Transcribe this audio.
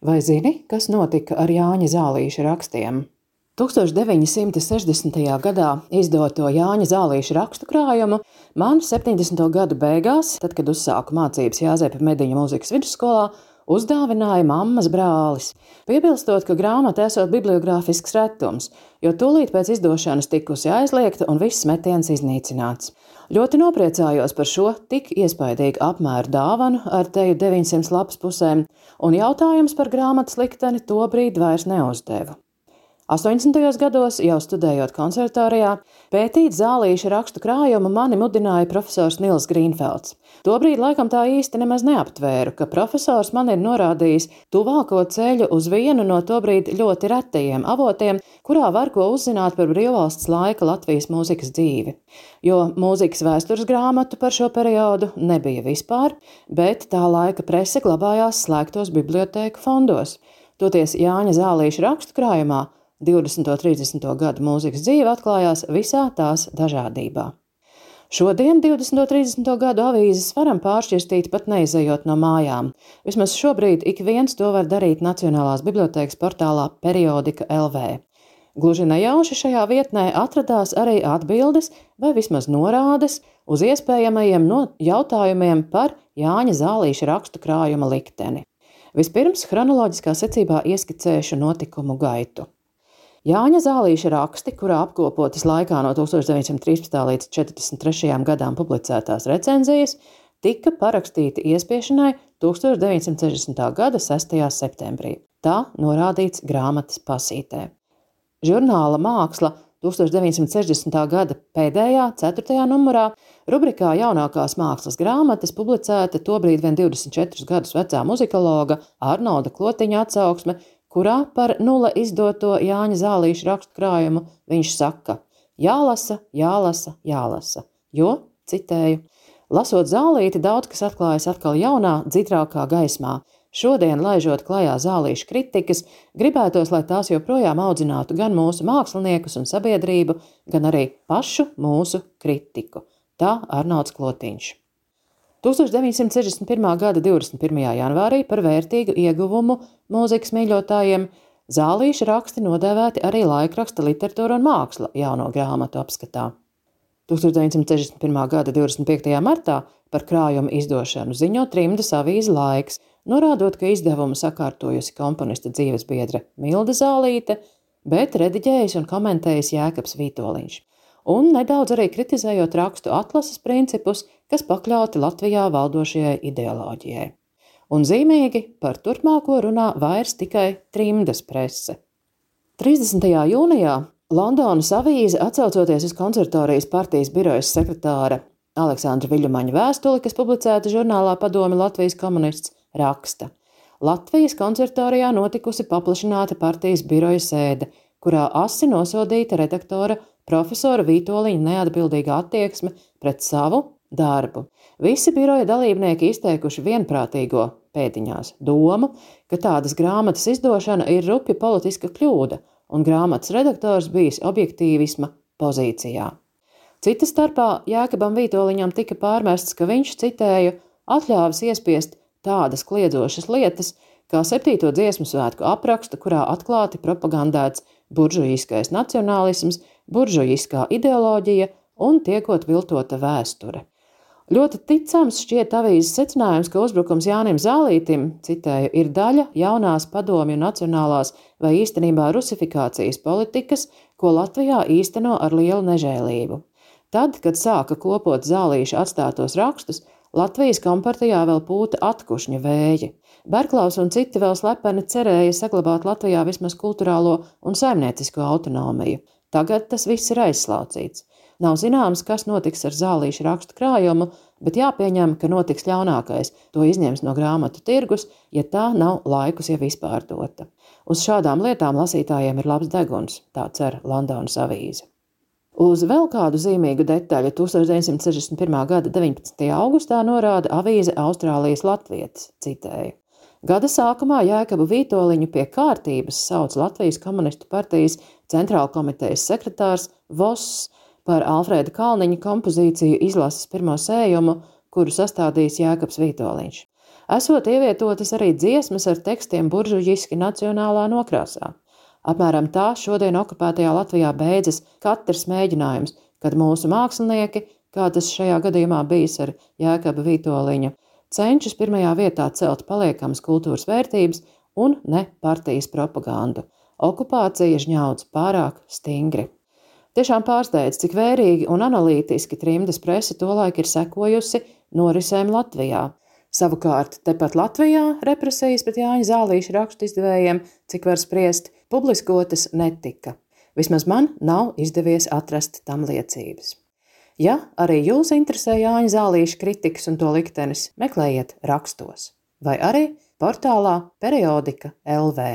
Vai zini, kas notika ar Jāņa Zālīša rakstiem? 1960. gadā izdoto Jāņa Zālīša rakstu krājumu man 70. gadu beigās, tad, kad uzsāku mācības Jāzepa Mediņa mūzikas vidusskolā, uzdāvināja mammas brālis, piebilstot, ka grāmata esot bibliogrāfisks retums, jo tūlīt pēc izdošanas tikusi aizliegta un viss metiens iznīcināts. Ļoti nopriecājos par šo tik iespaidīgu apmēru dāvanu ar teju 900 lapas pusēm, un jautājums par grāmatas likteni tobrīd vairs neuzdevu. 80. gados, jau studējot konservatorijā, pētīt zālīša rakstu krājumu mani mudināja profesors Nils Grīnfelds. Tobrīd laikam tā īsti nemaz neaptvēru, ka profesors man ir norādījis tuvāko ceļu uz vienu no tobrīd ļoti retajiem avotiem, kurā var ko uzzināt par brīvvalsts laika Latvijas mūzikas dzīvi. Jo mūzikas vēstures grāmatu par šo periodu nebija vispār, bet tā laika prese glabājās slēgtos bibliotēku fondos. Toties Jāņa Zālīša rakstu krājumā 20. un 30. gadu mūzikas dzīve atklājās visā tās dažādībā. Šodien, 20. un 30. gadu avīzes varam pāršķirstīt pat neizejot no mājām. Vismaz šobrīd ik viens to var darīt Nacionālās bibliotēkas portālā Periodika LV. Gluži nejauši šajā vietnē atradās arī atbildes vai vismaz norādes uz iespējamajiem no jautājumiem par Jāņa Zālīša rakstu krājuma likteni. Vispirms chronoloģiskā secībā ieskicēšu notikumu gaitu. Jāņa Zālīša raksti, kurā apkopotas laikā no 1913. līdz 1943. gadām publicētās recenzijas, tika parakstīti iespiešanai 1960. gada 6. septembrī. Tā norādīts grāmatas pasītē. Žurnāla māksla 1960. gada pēdējā, 4. numurā, rubrikā jaunākās mākslas grāmatas publicēta tobrīd vien 24 gadus vecā muzikologa Arnolda Klotiņa atsauksme kurā par nula izdoto Jāņa Zālīša rakstu krājumu viņš saka: Jālasa, jālasa, jālasa, jo, citēju, lasot zālīti, daudz kas atklājas atkal jaunā, dzitrākā gaismā. Šodien, laižot klajā zālīšu kritikas, gribētos, lai tās joprojām audzinātu gan mūsu māksliniekus un sabiedrību, gan arī pašu mūsu kritiku. Tā Arnolds Klotiņš. 1961. gada 21. janvārī par vērtīgu ieguvumu mūzikas mīļotājiem zālīša raksti nodēvēti arī laikraksta literatūra un māksla jauno grāmatu apskatā. 1961. gada 25. martā par krājumu izdošanu ziņo trimdas avīze laiks, norādot, ka izdevumu sakārtojusi komponista dzīves biedre Milda Zālīte, bet rediģējis un komentējis Jēkabs Vītoliņš un nedaudz arī kritizējot rakstu atlases principus, kas pakļauti Latvijā valdošajai ideoloģijai. Un zīmīgi par turpmāko runā vairs tikai trimdas prese. 30. jūnijā Londonas avīze, atcaucoties uz konservatorijas partijas birojas sekretāra Aleksandra Viļumaņa vēstuli, kas publicēta žurnālā Padomi Latvijas komunists, raksta: Latvijas konservatorijā notikusi paplašināta partijas biroja sēde, kurā asi nosodīta redaktora profesora Vītoliņa neatbildīga attieksme pret savu darbu. Visi biroja dalībnieki izteikuši vienprātīgo pēdiņās domu, ka tādas grāmatas izdošana ir rupja politiska kļūda, un grāmatas redaktors bijis objektīvisma pozīcijā. Cita starpā Jēkabam Vītoliņam tika pārmests, ka viņš citēju atļāvis iespiest tādas kliedzošas lietas, kā septīto dziesmu svētku aprakstu, kurā atklāti propagandēts buržuīskais nacionālisms, buržujiskā ideoloģija un tiekot viltota vēsture. Ļoti ticams šķiet avīzes secinājums, ka uzbrukums Jānim Zālītim, citēju, ir daļa jaunās padomju nacionālās vai īstenībā rusifikācijas politikas, ko Latvijā īsteno ar lielu nežēlību. Tad, kad sāka kopot zālīša atstātos rakstus, Latvijas kompartijā vēl pūta atkušņa vēji. Berklaus un citi vēl slepeni cerēja saglabāt Latvijā vismaz kultūrālo un saimniecisko autonomiju. Tagad tas viss ir aizslaucīts. Nav zināms, kas notiks ar zālīšu rakstu krājumu, bet jāpieņem, ka notiks ļaunākais. To izņems no grāmatu tirgus, ja tā nav laikus jau izpārdota. Uz šādām lietām lasītājiem ir labs deguns, tā cer Londonas avīze. Uz vēl kādu zīmīgu detaļu 1961. gada 19. augustā norāda avīze Austrālijas Latvijas, citēju. Gada sākumā Jēkabu Vītoliņu pie kārtības sauc Latvijas komunistu partijas centrāla komitejas sekretārs Voss par Alfrēda Kalniņa kompozīciju izlases pirmo sējumu, kuru sastādījis Jēkabs Vītoliņš. Esot ievietotas arī dziesmas ar tekstiem buržuģiski nacionālā nokrāsā. Apmēram tā šodien okupētajā Latvijā beidzas katrs mēģinājums, kad mūsu mākslinieki, kā tas šajā gadījumā bijis ar Jēkabu Vītoliņu, cenšas pirmajā vietā celt paliekamas kultūras vērtības un ne partijas propagandu. Okupācija žņauds pārāk stingri. Tiešām pārsteidz, cik vērīgi un analītiski trimdas prese tolaik ir sekojusi norisēm Latvijā. Savukārt, tepat Latvijā represijas pret Jāņa Zālīša rakstu izdevējiem, cik var spriest, publiskotas netika. Vismaz man nav izdevies atrast tam liecības. Ja arī jūs interesē Jāņa Zālīša kritikas un to liktenis, meklējiet rakstos vai arī portālā Periodika LV.